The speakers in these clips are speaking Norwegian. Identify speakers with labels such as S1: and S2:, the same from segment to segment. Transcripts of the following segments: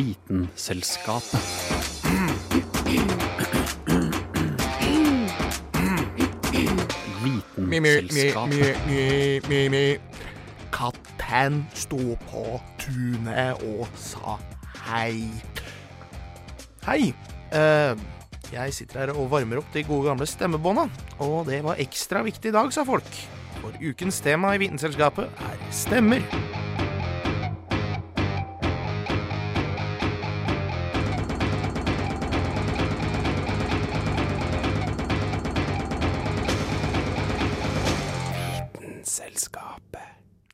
S1: Vitenselskapet. Vitenselskapet.
S2: Katten sto på tunet og sa hei. Hei. Uh, jeg sitter her og varmer opp de gode gamle stemmebånda, og det var ekstra viktig i dag, sa folk. For ukens tema i Vitenselskapet er stemmer.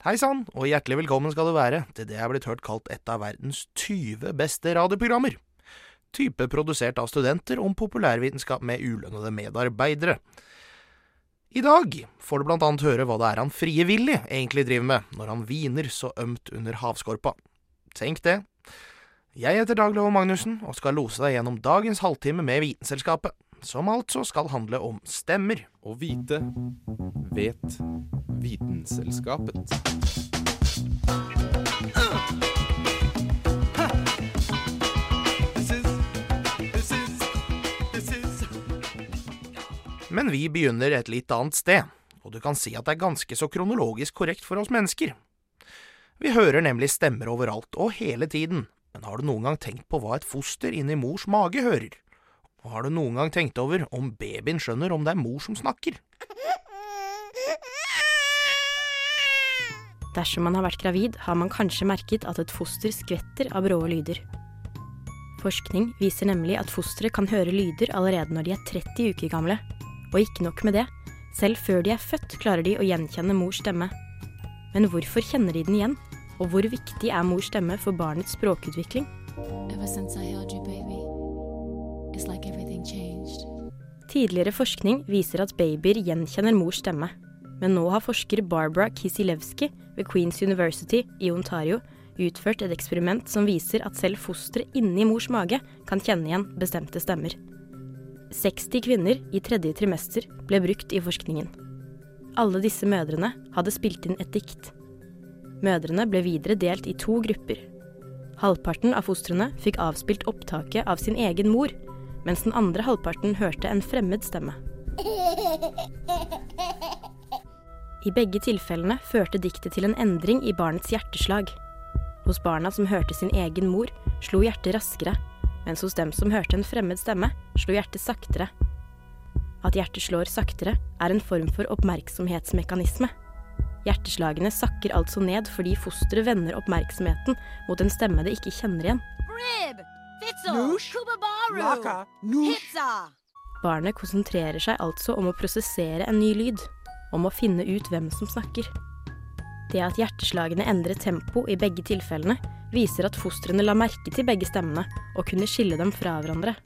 S2: Hei sann, og hjertelig velkommen skal du være til det er blitt hørt kalt et av verdens 20 beste radioprogrammer. Type produsert av studenter om populærvitenskap med ulønnede medarbeidere. I dag får du blant annet høre hva det er han frivillig egentlig driver med når han hviner så ømt under havskorpa. Tenk det. Jeg heter Dag Magnussen og skal lose deg gjennom dagens halvtime med Vitenselskapet, som altså skal handle om stemmer.
S3: Å vite vet Vitenselskapet.
S2: Men vi begynner et litt annet sted, og du kan si at det er ganske så kronologisk korrekt for oss mennesker. Vi hører nemlig stemmer overalt og hele tiden, men har du noen gang tenkt på hva et foster inni mors mage hører? Og har du noen gang tenkt over om babyen skjønner om det er mor som snakker?
S4: Dersom man har vært gravid, har man kanskje merket at et foster skvetter av brå lyder. Forskning viser nemlig at fostre kan høre lyder allerede når de er 30 uker gamle. Og ikke nok med det, selv før de er født klarer de å gjenkjenne mors stemme. Men hvorfor kjenner de den igjen? Og hvor viktig er mors stemme for barnets språkutvikling?
S5: Ever since I held you, baby,
S4: Tidligere forskning viser at babyer gjenkjenner mors stemme. Men nå har forsker Barbara Kisilewski ved Queens University i Ontario utført et eksperiment som viser at selv fostre inni mors mage kan kjenne igjen bestemte stemmer. 60 kvinner i tredje trimester ble brukt i forskningen. Alle disse mødrene hadde spilt inn et dikt. Mødrene ble videre delt i to grupper. Halvparten av fostrene fikk avspilt opptaket av sin egen mor, mens den andre halvparten hørte en fremmed stemme. I begge tilfellene førte diktet til en endring i barnets hjerteslag. Hos barna som hørte sin egen mor, slo hjertet raskere, mens hos dem som hørte en fremmed stemme, slo hjertet saktere. At hjertet slår saktere, er en form for oppmerksomhetsmekanisme. Hjerteslagene sakker altså ned fordi fosteret vender oppmerksomheten mot en stemme det ikke kjenner igjen.
S6: Rib,
S4: Barnet konsentrerer seg altså om å prosessere en ny lyd, om å finne ut hvem som snakker. Det at hjerteslagene endrer tempo i begge tilfellene, viser at fostrene la merke til begge stemmene og kunne skille dem fra hverandre.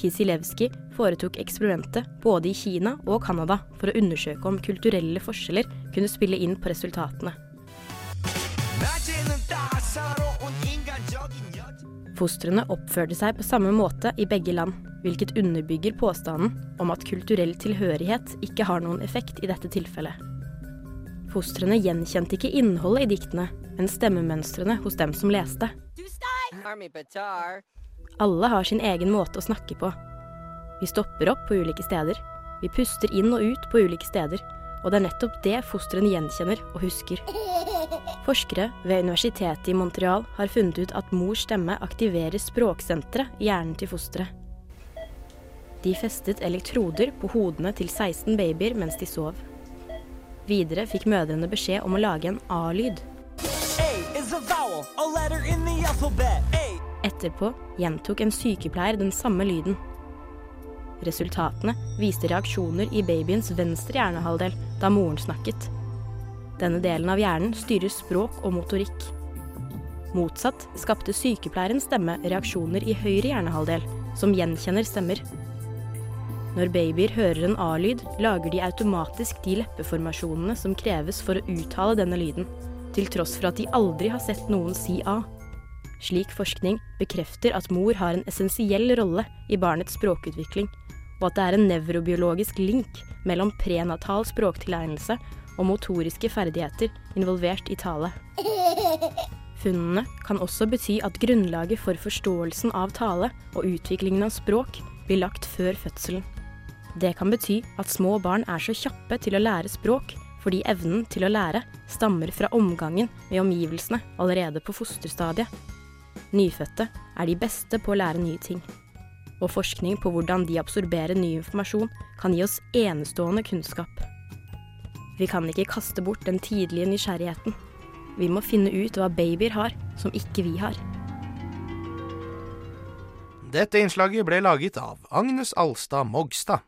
S4: Kisilevskij foretok eksperimentet både i Kina og Canada for å undersøke om kulturelle forskjeller kunne spille inn på resultatene. Fostrene oppførte seg på samme måte i begge land, hvilket underbygger påstanden om at kulturell tilhørighet ikke har noen effekt i dette tilfellet. Fostrene gjenkjente ikke innholdet i diktene, men stemmemønstrene hos dem som leste. Alle har sin egen måte å snakke på. Vi stopper opp på ulike steder. Vi puster inn og ut på ulike steder. Og det er nettopp det fostrene gjenkjenner og husker. Forskere ved universitetet i Montreal har funnet ut at mors stemme aktiverer språksenteret i hjernen til fosteret. De festet elektroder på hodene til 16 babyer mens de sov. Videre fikk mødrene beskjed om å lage en A-lyd. Etterpå gjentok en sykepleier den samme lyden. Resultatene viste reaksjoner i babyens venstre hjernehalvdel da moren snakket. Denne delen av hjernen styrer språk og motorikk. Motsatt skapte sykepleierens stemme reaksjoner i høyre hjernehalvdel, som gjenkjenner stemmer. Når babyer hører en A-lyd, lager de automatisk de leppeformasjonene som kreves for å uttale denne lyden, til tross for at de aldri har sett noen si A. Slik forskning bekrefter at mor har en essensiell rolle i barnets språkutvikling, og at det er en nevrobiologisk link mellom prenatal språktilegnelse og motoriske ferdigheter involvert i tale. Funnene kan også bety at grunnlaget for forståelsen av tale og utviklingen av språk blir lagt før fødselen. Det kan bety at små barn er så kjappe til å lære språk fordi evnen til å lære stammer fra omgangen med omgivelsene allerede på fosterstadiet. Nyfødte er de beste på å lære nye ting. Og forskning på hvordan de absorberer ny informasjon kan gi oss enestående kunnskap. Vi kan ikke kaste bort den tidlige nysgjerrigheten. Vi må finne ut hva babyer har som ikke vi har.
S2: Dette innslaget ble laget av Agnes Alstad Mogstad.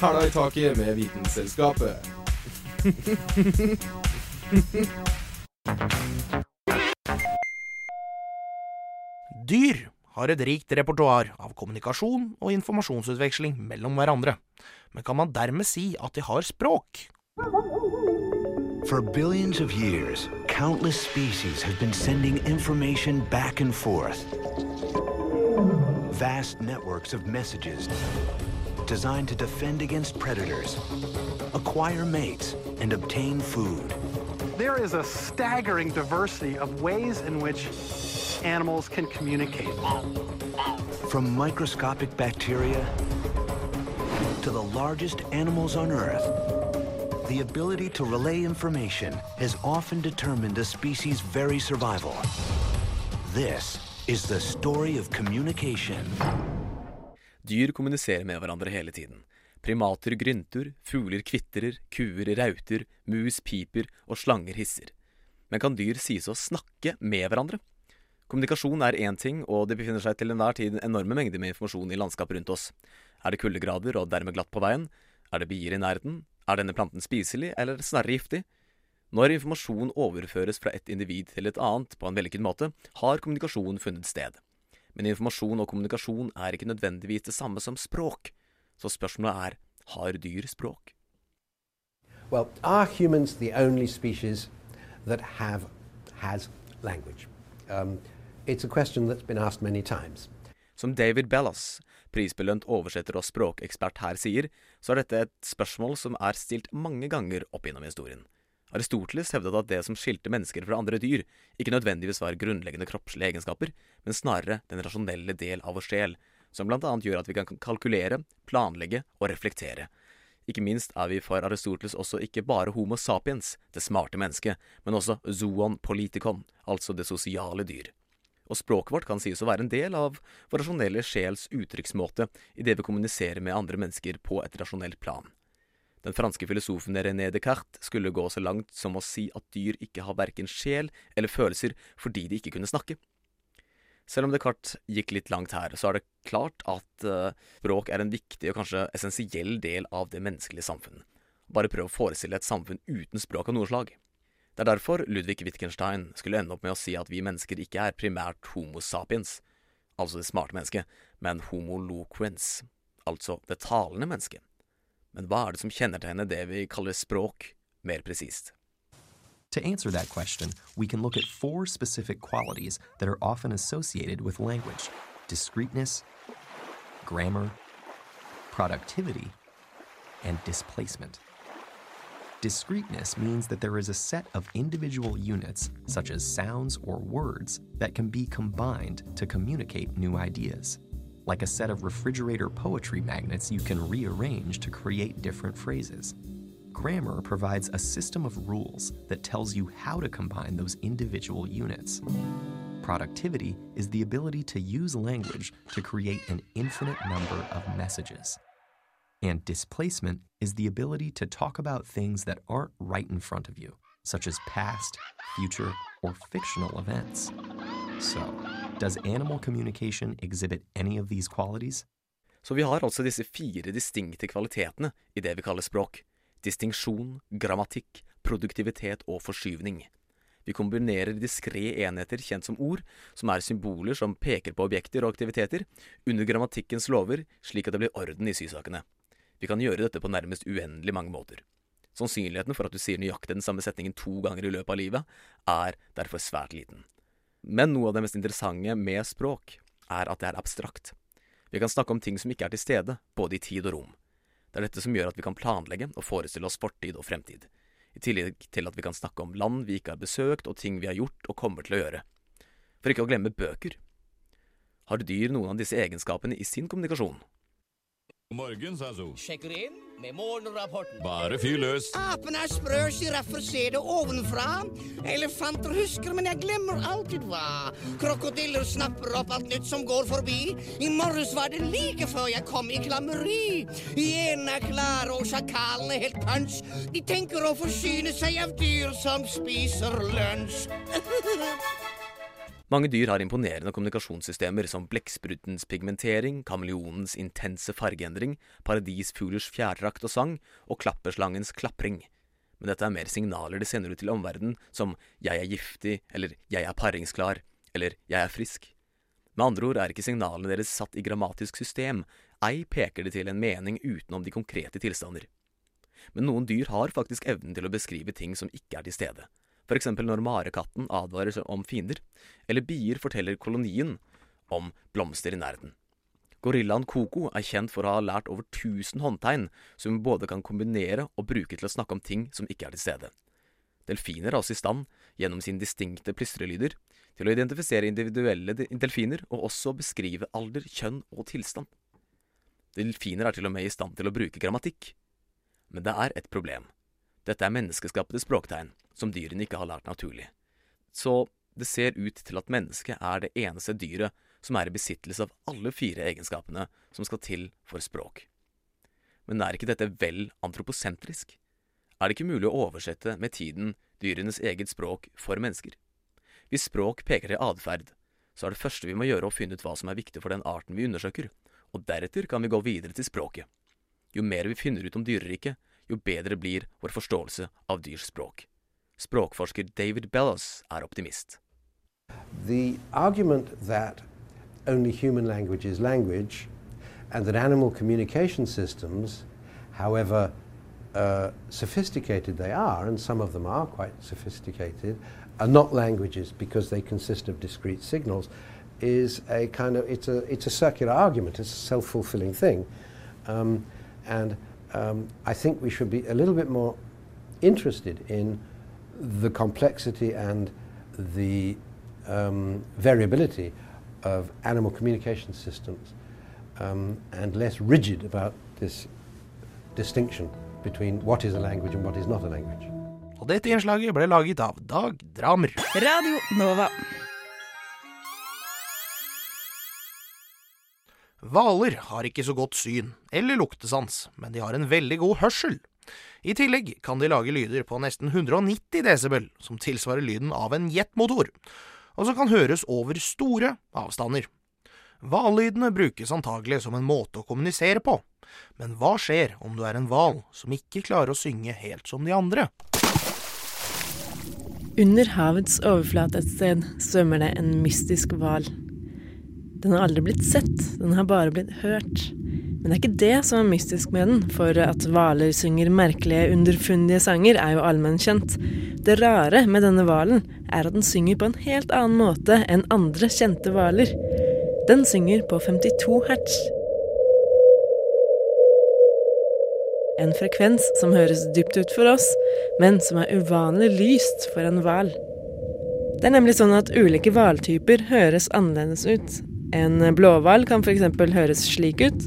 S3: Hæla i taket med Vitenselskapet.
S2: Dyr har et rikt repertoar av kommunikasjon og informasjonsutveksling mellom hverandre, men kan man dermed si at de har språk?
S1: For billions of years, countless species have been sending information back and forth. Vast networks of messages designed to defend against predators, acquire mates, and obtain food.
S6: There is a staggering diversity of ways in which animals can communicate.
S1: From microscopic bacteria to the largest animals on Earth, the ability to relay information has often determined a species' very survival. This is the story of communication.
S7: Dyr kommuniserer med hverandre hele tiden. Primater grynter, fugler kvitrer, kuer rauter, mus piper og slanger hisser. Men kan dyr sies å snakke med hverandre? Kommunikasjon er én ting, og det befinner seg til enhver tid enorme mengder med informasjon i landskapet rundt oss. Er det kuldegrader og dermed glatt på veien? Er det bier i nærheten? Er denne planten spiselig, eller snarere giftig? Når informasjon overføres fra et individ til et annet på en vellykket måte, har kommunikasjon funnet sted. Men informasjon og kommunikasjon er ikke nødvendigvis det samme som språk. Så spørsmålet er har dyr språk?
S8: Well, are humans the only species that have has language? Um, it's a question that's been asked many times.
S7: Som David Bellas, prisbelønt oversetter og språkekspert her sier, så er dette et spørsmål som er stilt mange ganger opp gjennom historien. Aristoteles hevdet at det som skilte mennesker fra andre dyr, ikke nødvendigvis var grunnleggende kroppslige egenskaper, men snarere den rasjonelle del av vår sjel, som annet gjør at vi kan kalkulere, planlegge og reflektere. Ikke minst er vi for Aristoteles også ikke bare homo sapiens, det smarte mennesket, men også zoon politikon, altså det sosiale dyr. Og språket vårt kan sies å være en del av vår rasjonelle sjels uttrykksmåte idet vi kommuniserer med andre mennesker på et rasjonelt plan. Den franske filosofen René Descartes skulle gå så langt som å si at dyr ikke har verken sjel eller følelser fordi de ikke kunne snakke. Selv om Descartes gikk litt langt her, så er det klart at uh, språk er en viktig og kanskje essensiell del av det menneskelige samfunnet. Bare prøv å forestille et samfunn uten språk av noe slag. Det er derfor Ludvig Wittgenstein skulle ende opp med å si at vi mennesker ikke er primært homo sapiens, altså det smarte mennesket, men homo loquens, altså det talende mennesket. Men hva er det som kjennetegner det vi kaller språk, mer presist?
S9: To answer that question, we can look at four specific qualities that are often associated with language discreteness, grammar, productivity, and displacement. Discreteness means that there is a set of individual units, such as sounds or words, that can be combined to communicate new ideas. Like a set of refrigerator poetry magnets you can rearrange to create different phrases. Grammar provides a system of rules that tells you how to combine those individual units. Productivity is the ability to use language to create an infinite number of messages. And displacement is the ability to talk about things that aren't right in front of you, such as past, future, or fictional events. So, does animal communication exhibit any of these qualities?
S7: Så vi har altså disse fire distinkte kvalitetene i det vi kaller språk. Distinksjon, grammatikk, produktivitet og forskyvning. Vi kombinerer diskré enheter kjent som ord, som er symboler som peker på objekter og aktiviteter, under grammatikkens lover, slik at det blir orden i sysakene. Vi kan gjøre dette på nærmest uendelig mange måter. Sannsynligheten for at du sier nøyaktig den samme setningen to ganger i løpet av livet, er derfor svært liten. Men noe av det mest interessante med språk er at det er abstrakt. Vi kan snakke om ting som ikke er til stede, både i tid og rom. Det er dette som gjør at vi kan planlegge og forestille oss fortid og fremtid. i tillegg til at vi kan snakke om land vi ikke har besøkt og ting vi har gjort og kommer til å gjøre. For ikke å glemme bøker. Har dyr noen av disse egenskapene i sin kommunikasjon?
S10: God sa Sazo.
S11: Sjekker inn med morgenrapporten.
S10: Bare fyr løs.
S11: Apene er sprø, sjiraffer ser det ovenfra. Elefanter husker, men jeg glemmer alltid hva. Krokodiller snapper opp alt nytt som går forbi. I morges var det like før jeg kom i klammeri. Hyenene er klare og sjakalene helt punch. De tenker å forsyne seg av dyr som spiser lunsj.
S7: Mange dyr har imponerende kommunikasjonssystemer som blekksprutens pigmentering, kameleonens intense fargeendring, paradisfuglers fjærdrakt og sang, og klapperslangens klapring. Men dette er mer signaler de sender ut til omverdenen, som 'jeg er giftig', eller 'jeg er paringsklar', eller 'jeg er frisk'. Med andre ord er ikke signalene deres satt i grammatisk system, ei peker de til en mening utenom de konkrete tilstander. Men noen dyr har faktisk evnen til å beskrive ting som ikke er til stede eksempel når marekatten advarer om fiender, eller bier forteller kolonien om blomster i nærheten. Gorillaen Koko er kjent for å ha lært over 1000 håndtegn som hun både kan kombinere og bruke til å snakke om ting som ikke er til stede. Delfiner er også i stand, gjennom sine distinkte plystrelyder, til å identifisere individuelle delfiner og også beskrive alder, kjønn og tilstand. Delfiner er til og med i stand til å bruke grammatikk. Men det er et problem. Dette er menneskeskapte språktegn, som dyrene ikke har lært naturlig. Så det ser ut til at mennesket er det eneste dyret som er i besittelse av alle fire egenskapene som skal til for språk. Men er ikke dette vel antroposentrisk? Er det ikke mulig å oversette med tiden dyrenes eget språk for mennesker? Hvis språk peker til atferd, så er det første vi må gjøre å finne ut hva som er viktig for den arten vi undersøker, og deretter kan vi gå videre til språket. Jo mer vi finner ut om dyreriket, jo bedre blir vår forståelse av dyrs språk. Språkforsker David Bellows er optimist.
S8: The argument that only human language is language and that animal communication systems, however uh, sophisticated they are, and some of them are quite sophisticated, are not languages because they consist of discrete signals, is a kind of it's a it's a circular argument. It's a self-fulfilling thing, um, and um, I think we should be a little bit more interested in the complexity and the um, variability of animal communication systems um, and less rigid about this distinction between what is a language and what is not a language.
S2: Og dette innslaget ble laget av Dag Dramer.
S12: Radio Nova.
S2: Hvaler har ikke så godt syn eller luktesans, men de har en veldig god hørsel. I tillegg kan de lage lyder på nesten 190 desibel, som tilsvarer lyden av en jetmotor, og som kan høres over store avstander. Hvallydene brukes antagelig som en måte å kommunisere på, men hva skjer om du er en hval som ikke klarer å synge helt som de andre?
S12: Under havets overflate et sted svømmer det en mystisk hval. Den har aldri blitt sett, den har bare blitt hørt. Men det er ikke det som er mystisk med den, for at hvaler synger merkelige, underfundige sanger, er jo allmennkjent. Det rare med denne hvalen er at den synger på en helt annen måte enn andre kjente hvaler. Den synger på 52 hertz. En frekvens som høres dypt ut for oss, men som er uvanlig lyst for en hval. Det er nemlig sånn at ulike hvaltyper høres annerledes ut, en blåhval kan f.eks. høres slik ut.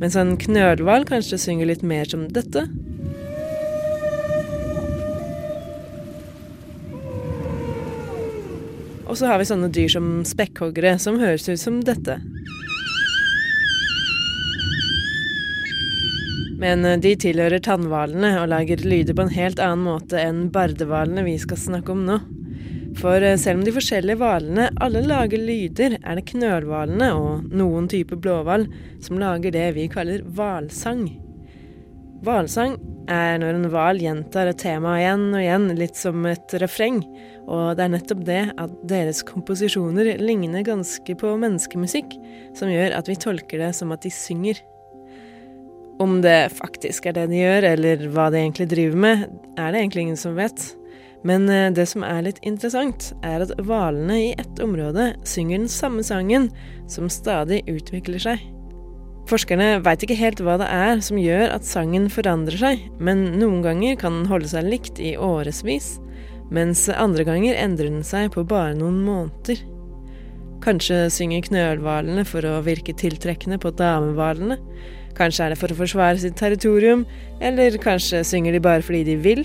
S12: Mens en knølhval kanskje synger litt mer som dette. Og så har vi sånne dyr som spekkhoggere, som høres ut som dette. Men eh, de tilhører tannhvalene og lager lyder på en helt annen måte enn bardehvalene vi skal snakke om nå. For eh, selv om de forskjellige hvalene alle lager lyder, er det knølhvalene og noen typer blåhval som lager det vi kaller hvalsang. Hvalsang er når en hval gjentar et tema igjen og igjen, litt som et refreng. Og det er nettopp det at deres komposisjoner ligner ganske på menneskemusikk, som gjør at vi tolker det som at de synger. Om det faktisk er det de gjør, eller hva de egentlig driver med, er det egentlig ingen som vet. Men eh, det som er litt interessant, er at hvalene i ett område synger den samme sangen, som stadig utvikler seg. Forskerne veit ikke helt hva det er som gjør at sangen forandrer seg, men noen ganger kan den holde seg likt i årevis, mens andre ganger endrer den seg på bare noen måneder. Kanskje synger knølhvalene for å virke tiltrekkende på damehvalene. Kanskje er det for å forsvare sitt territorium, eller kanskje synger de bare fordi de vil.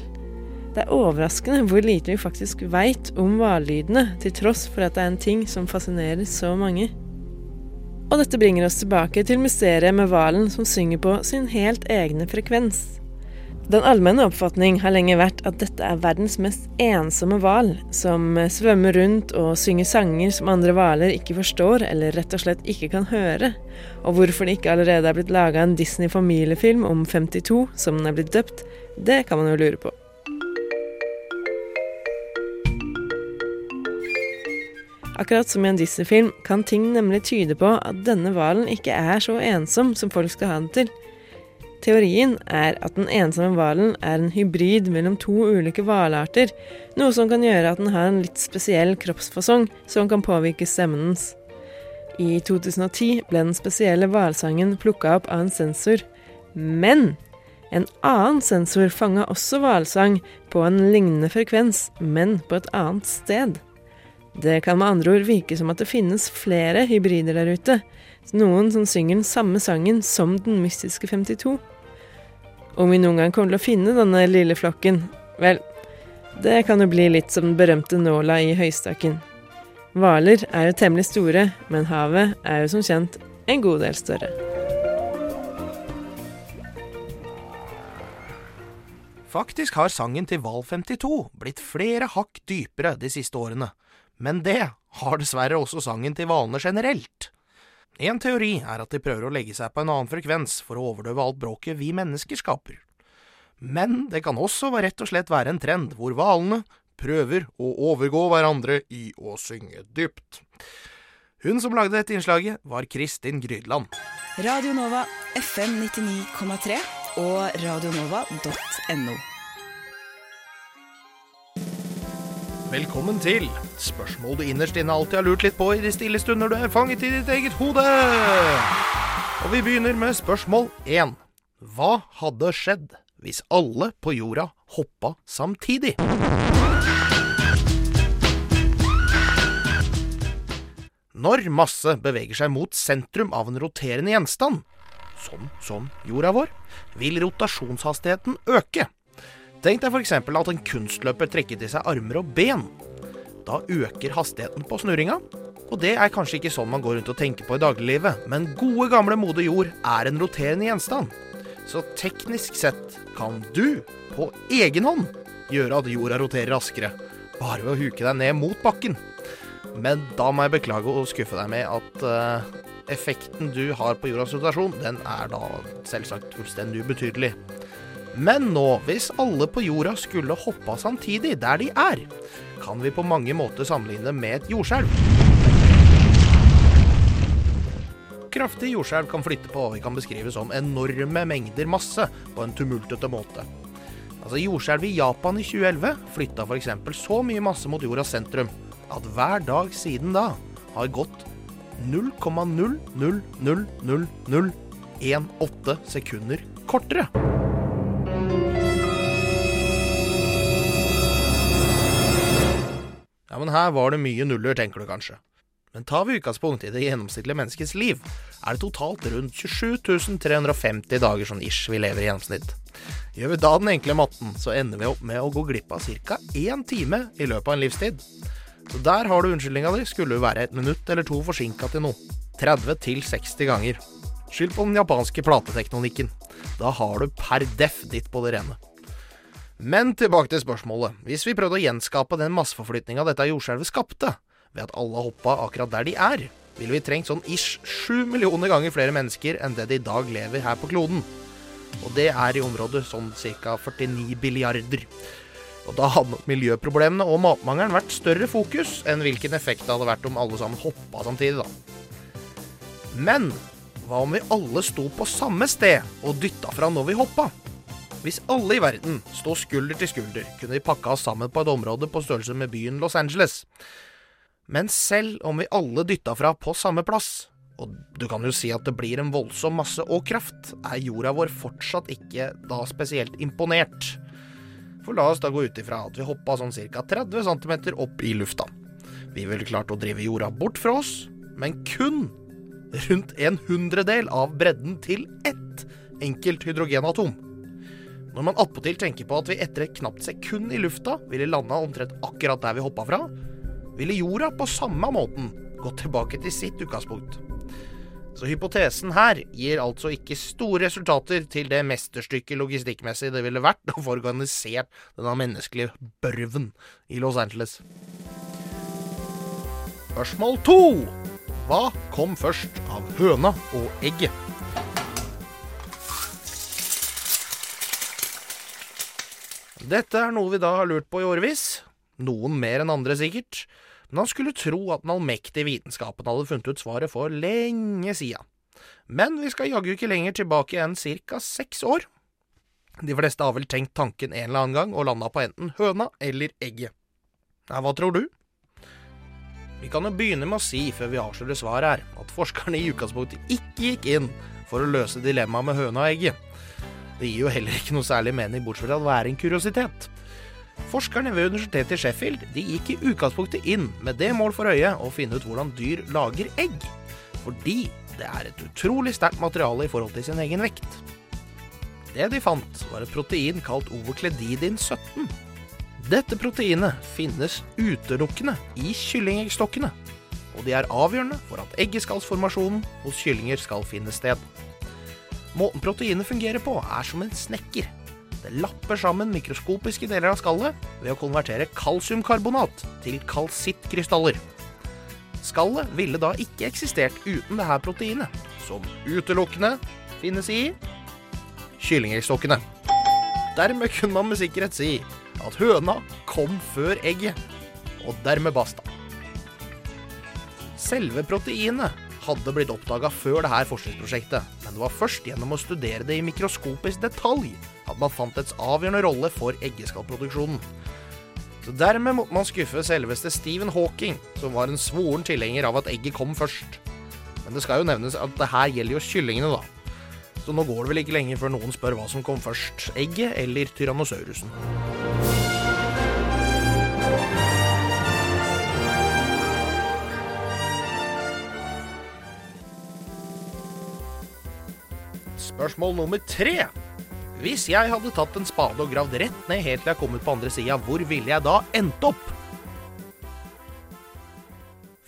S12: Det er overraskende hvor lite vi faktisk veit om hvallydene, til tross for at det er en ting som fascinerer så mange. Og dette bringer oss tilbake til mysteriet med hvalen som synger på sin helt egne frekvens. Den allmenne oppfatning har lenge vært at dette er verdens mest ensomme hval, som svømmer rundt og synger sanger som andre hvaler ikke forstår eller rett og slett ikke kan høre. Og hvorfor det ikke allerede er blitt laga en Disney-familiefilm om 52, som den er blitt døpt, det kan man jo lure på. Akkurat som i en Disney-film kan ting nemlig tyde på at denne hvalen ikke er så ensom som folk skal ha den til. Teorien er at den ensomme hvalen er en hybrid mellom to ulike hvalarter, noe som kan gjøre at den har en litt spesiell kroppsfasong som kan påvirke stemmen dens. I 2010 ble den spesielle hvalsangen plukka opp av en sensor, men en annen sensor fanga også hvalsang på en lignende frekvens, men på et annet sted. Det kan med andre ord virke som at det finnes flere hybrider der ute. Noen som synger den samme sangen som den mystiske 52. Om vi noen gang kommer til å finne denne lille flokken, vel, det kan jo bli litt som den berømte nåla i høystakken. Hvaler er jo temmelig store, men havet er jo som kjent en god del større.
S2: Faktisk har sangen til Hval 52 blitt flere hakk dypere de siste årene. Men det har dessverre også sangen til hvalene generelt. En teori er at de prøver å legge seg på en annen frekvens for å overdøve alt bråket vi mennesker skaper. Men det kan også rett og slett være en trend hvor hvalene prøver å overgå hverandre i å synge dypt. Hun som lagde dette innslaget, var Kristin Grydland.
S13: Radio Nova FM 99,3 og radionova.no.
S2: Velkommen til spørsmål du innerst inne alltid har lurt litt på i de stille stunder du er fanget i ditt eget hode. Og vi begynner med spørsmål én. Hva hadde skjedd hvis alle på jorda hoppa samtidig? Når masse beveger seg mot sentrum av en roterende gjenstand, sånn som jorda vår, vil rotasjonshastigheten øke. Tenk deg f.eks. at en kunstløper trekker til seg armer og ben. Da øker hastigheten på snurringa, og det er kanskje ikke sånn man går rundt og tenker på i dagliglivet, men gode, gamle moder jord er en roterende gjenstand. Så teknisk sett kan du, på egen hånd, gjøre at jorda roterer raskere, bare ved å huke deg ned mot bakken. Men da må jeg beklage å skuffe deg med at uh, effekten du har på jordas rotasjon, den er da selvsagt fullstendig ubetydelig. Men nå, hvis alle på jorda skulle hoppa samtidig der de er, kan vi på mange måter sammenligne med et jordskjelv. Kraftig jordskjelv kan flytte på hva vi kan beskrive som enorme mengder masse på en tumultete måte. Altså Jordskjelvet i Japan i 2011 flytta f.eks. så mye masse mot jordas sentrum at hver dag siden da har gått 0,0000018 sekunder kortere. Ja, her var det mye nuller, tenker du kanskje. Men tar vi utgangspunkt i det gjennomsnittlige menneskets liv, er det totalt rundt 27 350 dager sånn ish vi lever i gjennomsnitt. Gjør vi da den enkle matten, så ender vi opp med å gå glipp av ca. én time i løpet av en livstid. Så der har du unnskyldninga di, skulle du være et minutt eller to forsinka til noe. 30 til 60 ganger. Skyld på den japanske plateteknonikken. Da har du per deff ditt på det rene. Men tilbake til spørsmålet. Hvis vi prøvde å gjenskape den masseforflytninga dette jordskjelvet skapte, ved at alle hoppa akkurat der de er, ville vi trengt sånn ish sju millioner ganger flere mennesker enn det det i dag lever her på kloden. Og det er i området sånn ca. 49 billiarder. Og da hadde nok miljøproblemene og matmangelen vært større fokus enn hvilken effekt det hadde vært om alle sammen hoppa samtidig, da. Men hva om vi alle sto på samme sted og dytta fra når vi hoppa? Hvis alle i verden sto skulder til skulder, kunne vi pakka oss sammen på et område på størrelse med byen Los Angeles. Men selv om vi alle dytta fra på samme plass, og du kan jo si at det blir en voldsom masse og kraft, er jorda vår fortsatt ikke da spesielt imponert. For la oss da gå ut ifra at vi hoppa sånn ca. 30 cm opp i lufta. Vi ville klart å drive jorda bort fra oss, men kun rundt en hundredel av bredden til ett enkelt hydrogenatom. Når man attpåtil tenker på at vi etter et knapt sekund i lufta ville landa omtrent akkurat der vi hoppa fra, ville jorda på samme måten gått tilbake til sitt utgangspunkt. Så hypotesen her gir altså ikke store resultater til det mesterstykket logistikkmessig det ville vært å få organisert denne menneskelige børven i Los Angeles. Spørsmål to. Hva kom først av høna og egget? Dette er noe vi da har lurt på i årevis. Noen mer enn andre, sikkert. Men han skulle tro at den allmektige vitenskapen hadde funnet ut svaret for lenge sia. Men vi skal jaggu ikke lenger tilbake enn ca. seks år. De fleste har vel tenkt tanken en eller annen gang og landa på enten høna eller egget. Nei, hva tror du? Vi kan jo begynne med å si, før vi avslører svaret her, at forskerne i utgangspunktet ikke gikk inn for å løse dilemmaet med høna og egget. Det gir jo heller ikke noe særlig mening, bortsett fra at det er en kuriositet. Forskerne ved universitetet i Sheffield de gikk i utgangspunktet inn med det mål for øye å finne ut hvordan dyr lager egg, fordi det er et utrolig sterkt materiale i forhold til sin egen vekt. Det de fant, var et protein kalt ovokledidin 17. Dette proteinet finnes utelukkende i kyllingeggstokkene, og de er avgjørende for at eggeskallsformasjonen hos kyllinger skal finne sted. Måten proteinet fungerer på, er som en snekker. Det lapper sammen mikroskopiske deler av skallet ved å konvertere kalsiumkarbonat til kalsittkrystaller. Skallet ville da ikke eksistert uten dette proteinet, som utelukkende finnes i kyllingeggstokkene. Dermed kunne man med sikkerhet si at høna kom før egget, og dermed basta. Selve proteinet hadde blitt oppdaga før det her forskningsprosjektet, men det var først gjennom å studere det i mikroskopisk detalj at man fant dets avgjørende rolle for eggeskallproduksjonen. Så Dermed måtte man skuffe selveste Stephen Hawking, som var en svoren tilhenger av at egget kom først. Men det skal jo nevnes at det her gjelder jo kyllingene, da. Så nå går det vel ikke lenge før noen spør hva som kom først, egget eller tyrannosaurusen. Spørsmål nummer tre. Hvis jeg hadde tatt en spade og gravd rett ned helt til jeg kom ut på andre sida, hvor ville jeg da endt opp?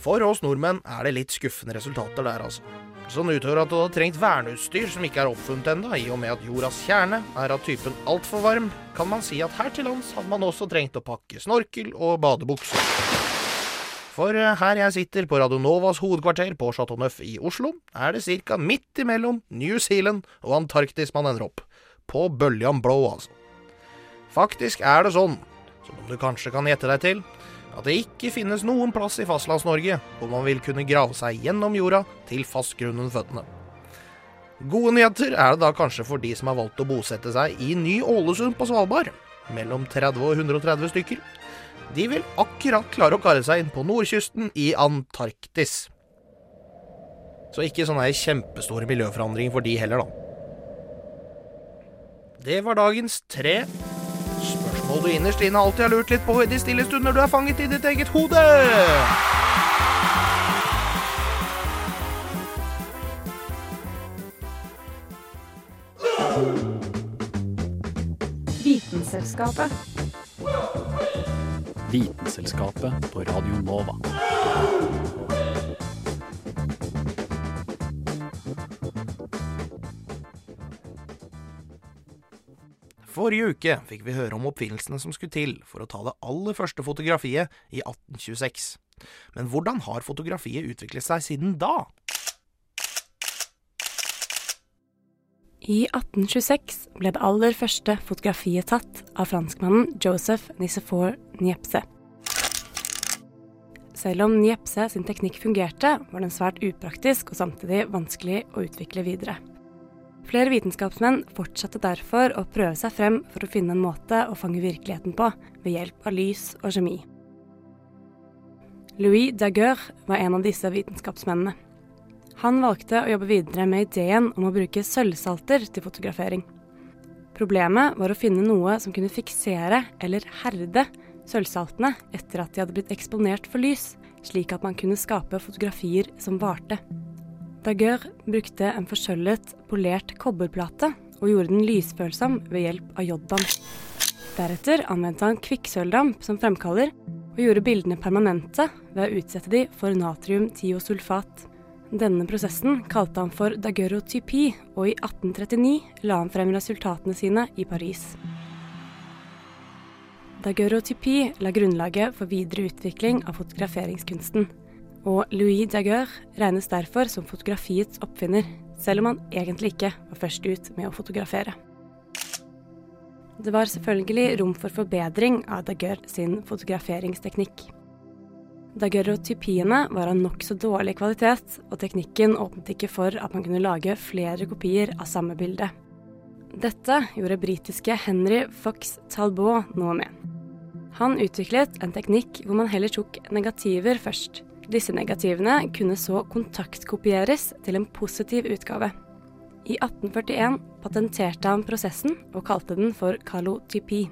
S2: For oss nordmenn er det litt skuffende resultater der, altså. Sånn utover at du hadde trengt verneutstyr som ikke er oppfunnet ennå, i og med at jordas kjerne er av typen altfor varm, kan man si at her til lands hadde man også trengt å pakke snorkel og badebukser. For eh, her jeg sitter på Radionovas hovedkvarter på Chateau Neuf i Oslo, er det ca. midt imellom New Zealand og Antarktis man ender opp. På bøljan blå, altså. Faktisk er det sånn, som du kanskje kan gjette deg til, at det ikke finnes noen plass i Fastlands-Norge hvor man vil kunne grave seg gjennom jorda til fastgrunnen føttene. Gode nyheter er det da kanskje for de som har valgt å bosette seg i Ny-Ålesund på Svalbard, mellom 30 og 130 stykker. De vil akkurat klare å kare seg inn på nordkysten i Antarktis. Så ikke sånne kjempestore miljøforandringer for de heller, da. Det var dagens tre spørsmål du innerst inne alltid har lurt litt på i de stille stunder du er fanget i ditt eget hode.
S14: Vitenselskapet.
S15: Vitenselskapet på Radio Nova.
S2: Forrige uke fikk vi høre om oppfinnelsene som skulle til for å ta det aller første fotografiet i 1826. Men hvordan har fotografiet utviklet seg siden da?
S4: I 1826 ble det aller første fotografiet tatt av franskmannen Joseph Nicephore Niepce. Selv om Niepce sin teknikk fungerte, var den svært upraktisk og samtidig vanskelig å utvikle videre.
S14: Flere vitenskapsmenn fortsatte derfor å prøve seg frem for å finne en måte å fange virkeligheten på ved hjelp av lys og kjemi. Louis Daguerre var en av disse vitenskapsmennene. Han valgte å jobbe videre med ideen om å bruke sølvsalter til fotografering. Problemet var å finne noe som kunne fiksere eller herde sølvsaltene etter at de hadde blitt eksponert for lys, slik at man kunne skape fotografier som varte. Daguerre brukte en forsølvet, polert kobberplate og gjorde den lysfølsom ved hjelp av joddamp. Deretter anvendte han kvikksølvdamp som fremkaller, og gjorde bildene permanente ved å utsette de for natriumtiosulfat. Denne prosessen kalte han for daguerreotypi, og i 1839 la han frem resultatene sine i Paris. Daguerreotypi la grunnlaget for videre utvikling av fotograferingskunsten. Og Louis Daguerre regnes derfor som fotografiets oppfinner, selv om han egentlig ikke var først ut med å fotografere. Det var selvfølgelig rom for forbedring av Daguerre sin fotograferingsteknikk. Daguerreotypiene var av nokså dårlig kvalitet, og teknikken åpnet ikke for at man kunne lage flere kopier av samme bilde. Dette gjorde britiske Henry Fox Talbot noe med. Han utviklet en teknikk hvor man heller tok negativer først. Disse negativene kunne så kontaktkopieres til en positiv utgave. I 1841 patenterte han prosessen og kalte den for kalotypi.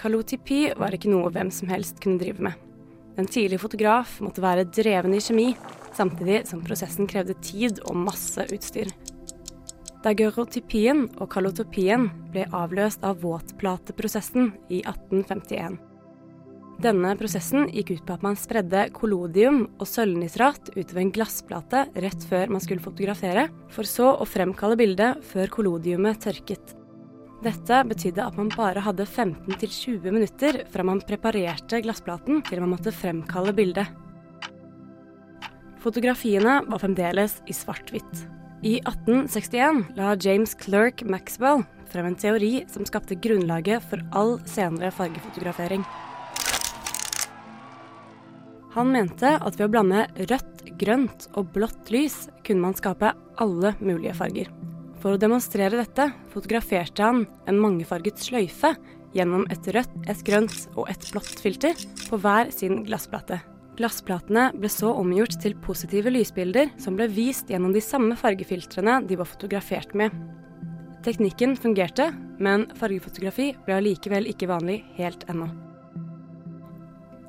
S14: Kalotypi var ikke noe hvem som helst kunne drive med. En tidlig fotograf måtte være dreven i kjemi, samtidig som prosessen krevde tid og masse utstyr. Daguerreotypien og kalotopien ble avløst av våtplateprosessen i 1851. Denne prosessen gikk ut på at man spredde kolodium og sølvnitrat utover en glassplate rett før man skulle fotografere, for så å fremkalle bildet før kolodiumet tørket. Dette betydde at man bare hadde 15-20 minutter fra man preparerte glassplaten til man måtte fremkalle bildet. Fotografiene var fremdeles i svart-hvitt. I 1861 la James Clerk Maxwell frem en teori som skapte grunnlaget for all senere fargefotografering. Han mente at ved å blande rødt, grønt og blått lys kunne man skape alle mulige farger. For å demonstrere dette fotograferte han en mangefarget sløyfe gjennom et rødt, et grønt og et blått filter på hver sin glassplate. Glassplatene ble så omgjort til positive lysbilder som ble vist gjennom de samme fargefiltrene de var fotografert med. Teknikken fungerte, men fargefotografi ble allikevel ikke vanlig helt ennå.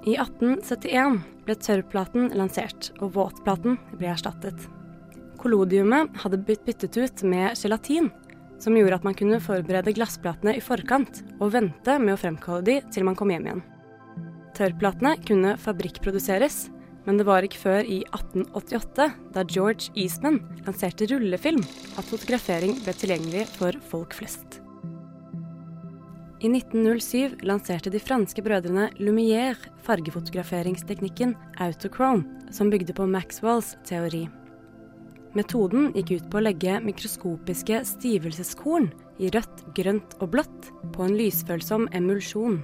S14: I 1871 ble tørrplaten lansert, og våtplaten ble erstattet. Kollodiumet hadde blitt byttet ut med gelatin, som gjorde at man kunne forberede glassplatene i forkant og vente med å fremkalle de til man kom hjem igjen. Tørrplatene kunne fabrikkproduseres, men det var ikke før i 1888, da George Eastman lanserte rullefilm, at fotografering ble tilgjengelig for folk flest. I 1907 lanserte de franske brødrene Lumière fargefotograferingsteknikken autochrome, som bygde på Maxwells teori. Metoden gikk ut på å legge mikroskopiske stivelseskorn i rødt, grønt og blått på en lysfølsom emulsjon.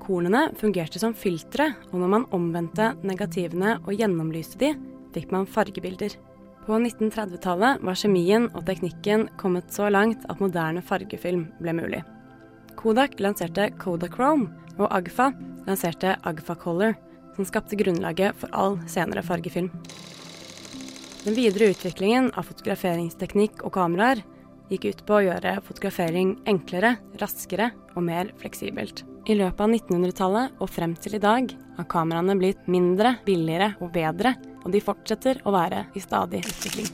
S14: Kornene fungerte som filtre, og når man omvendte negativene og gjennomlyste de, fikk man fargebilder. På 1930-tallet var kjemien og teknikken kommet så langt at moderne fargefilm ble mulig. Kodak lanserte Kodachrome, og Agfa lanserte Agfa Color, som skapte grunnlaget for all senere fargefilm. Den videre utviklingen av fotograferingsteknikk og kameraer gikk ut på å gjøre fotografering enklere, raskere og mer fleksibelt. I løpet av 1900-tallet og frem til i dag har kameraene blitt mindre, billigere og bedre, og de fortsetter å være i stadig utvikling.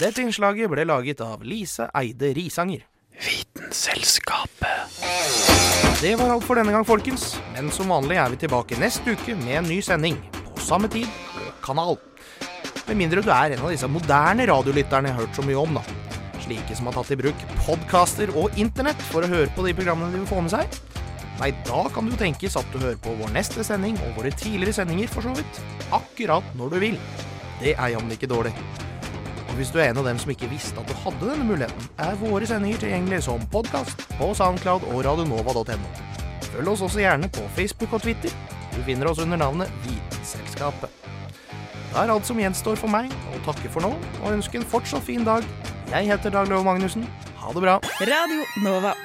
S2: Dette innslaget ble laget av Lise Eide Risanger. Vitenselskapet. Det var alt for denne gang, folkens. Men som vanlig er vi tilbake neste uke med en ny sending. På samme tid og kanal. Med mindre du er en av disse moderne radiolytterne jeg har hørt så mye om, da. Slike som har tatt i bruk podkaster og internett for å høre på de programmene de vil få med seg. Nei, da kan det jo tenkes at du hører på vår neste sending og våre tidligere sendinger, for så vidt. Akkurat når du vil. Det er jammen ikke dårlig. Hvis du er en av dem som ikke visste at du hadde denne muligheten, er våre sendinger tilgjengelig som podkast på Soundcloud og radionova.no. Følg oss også gjerne på Facebook og Twitter. Du finner oss under navnet Vitenselskapet. Det er alt som gjenstår for meg å takke for nå og ønske en fortsatt fin dag. Jeg heter Dag Løve Magnussen. Ha det bra.
S13: Radio Nova.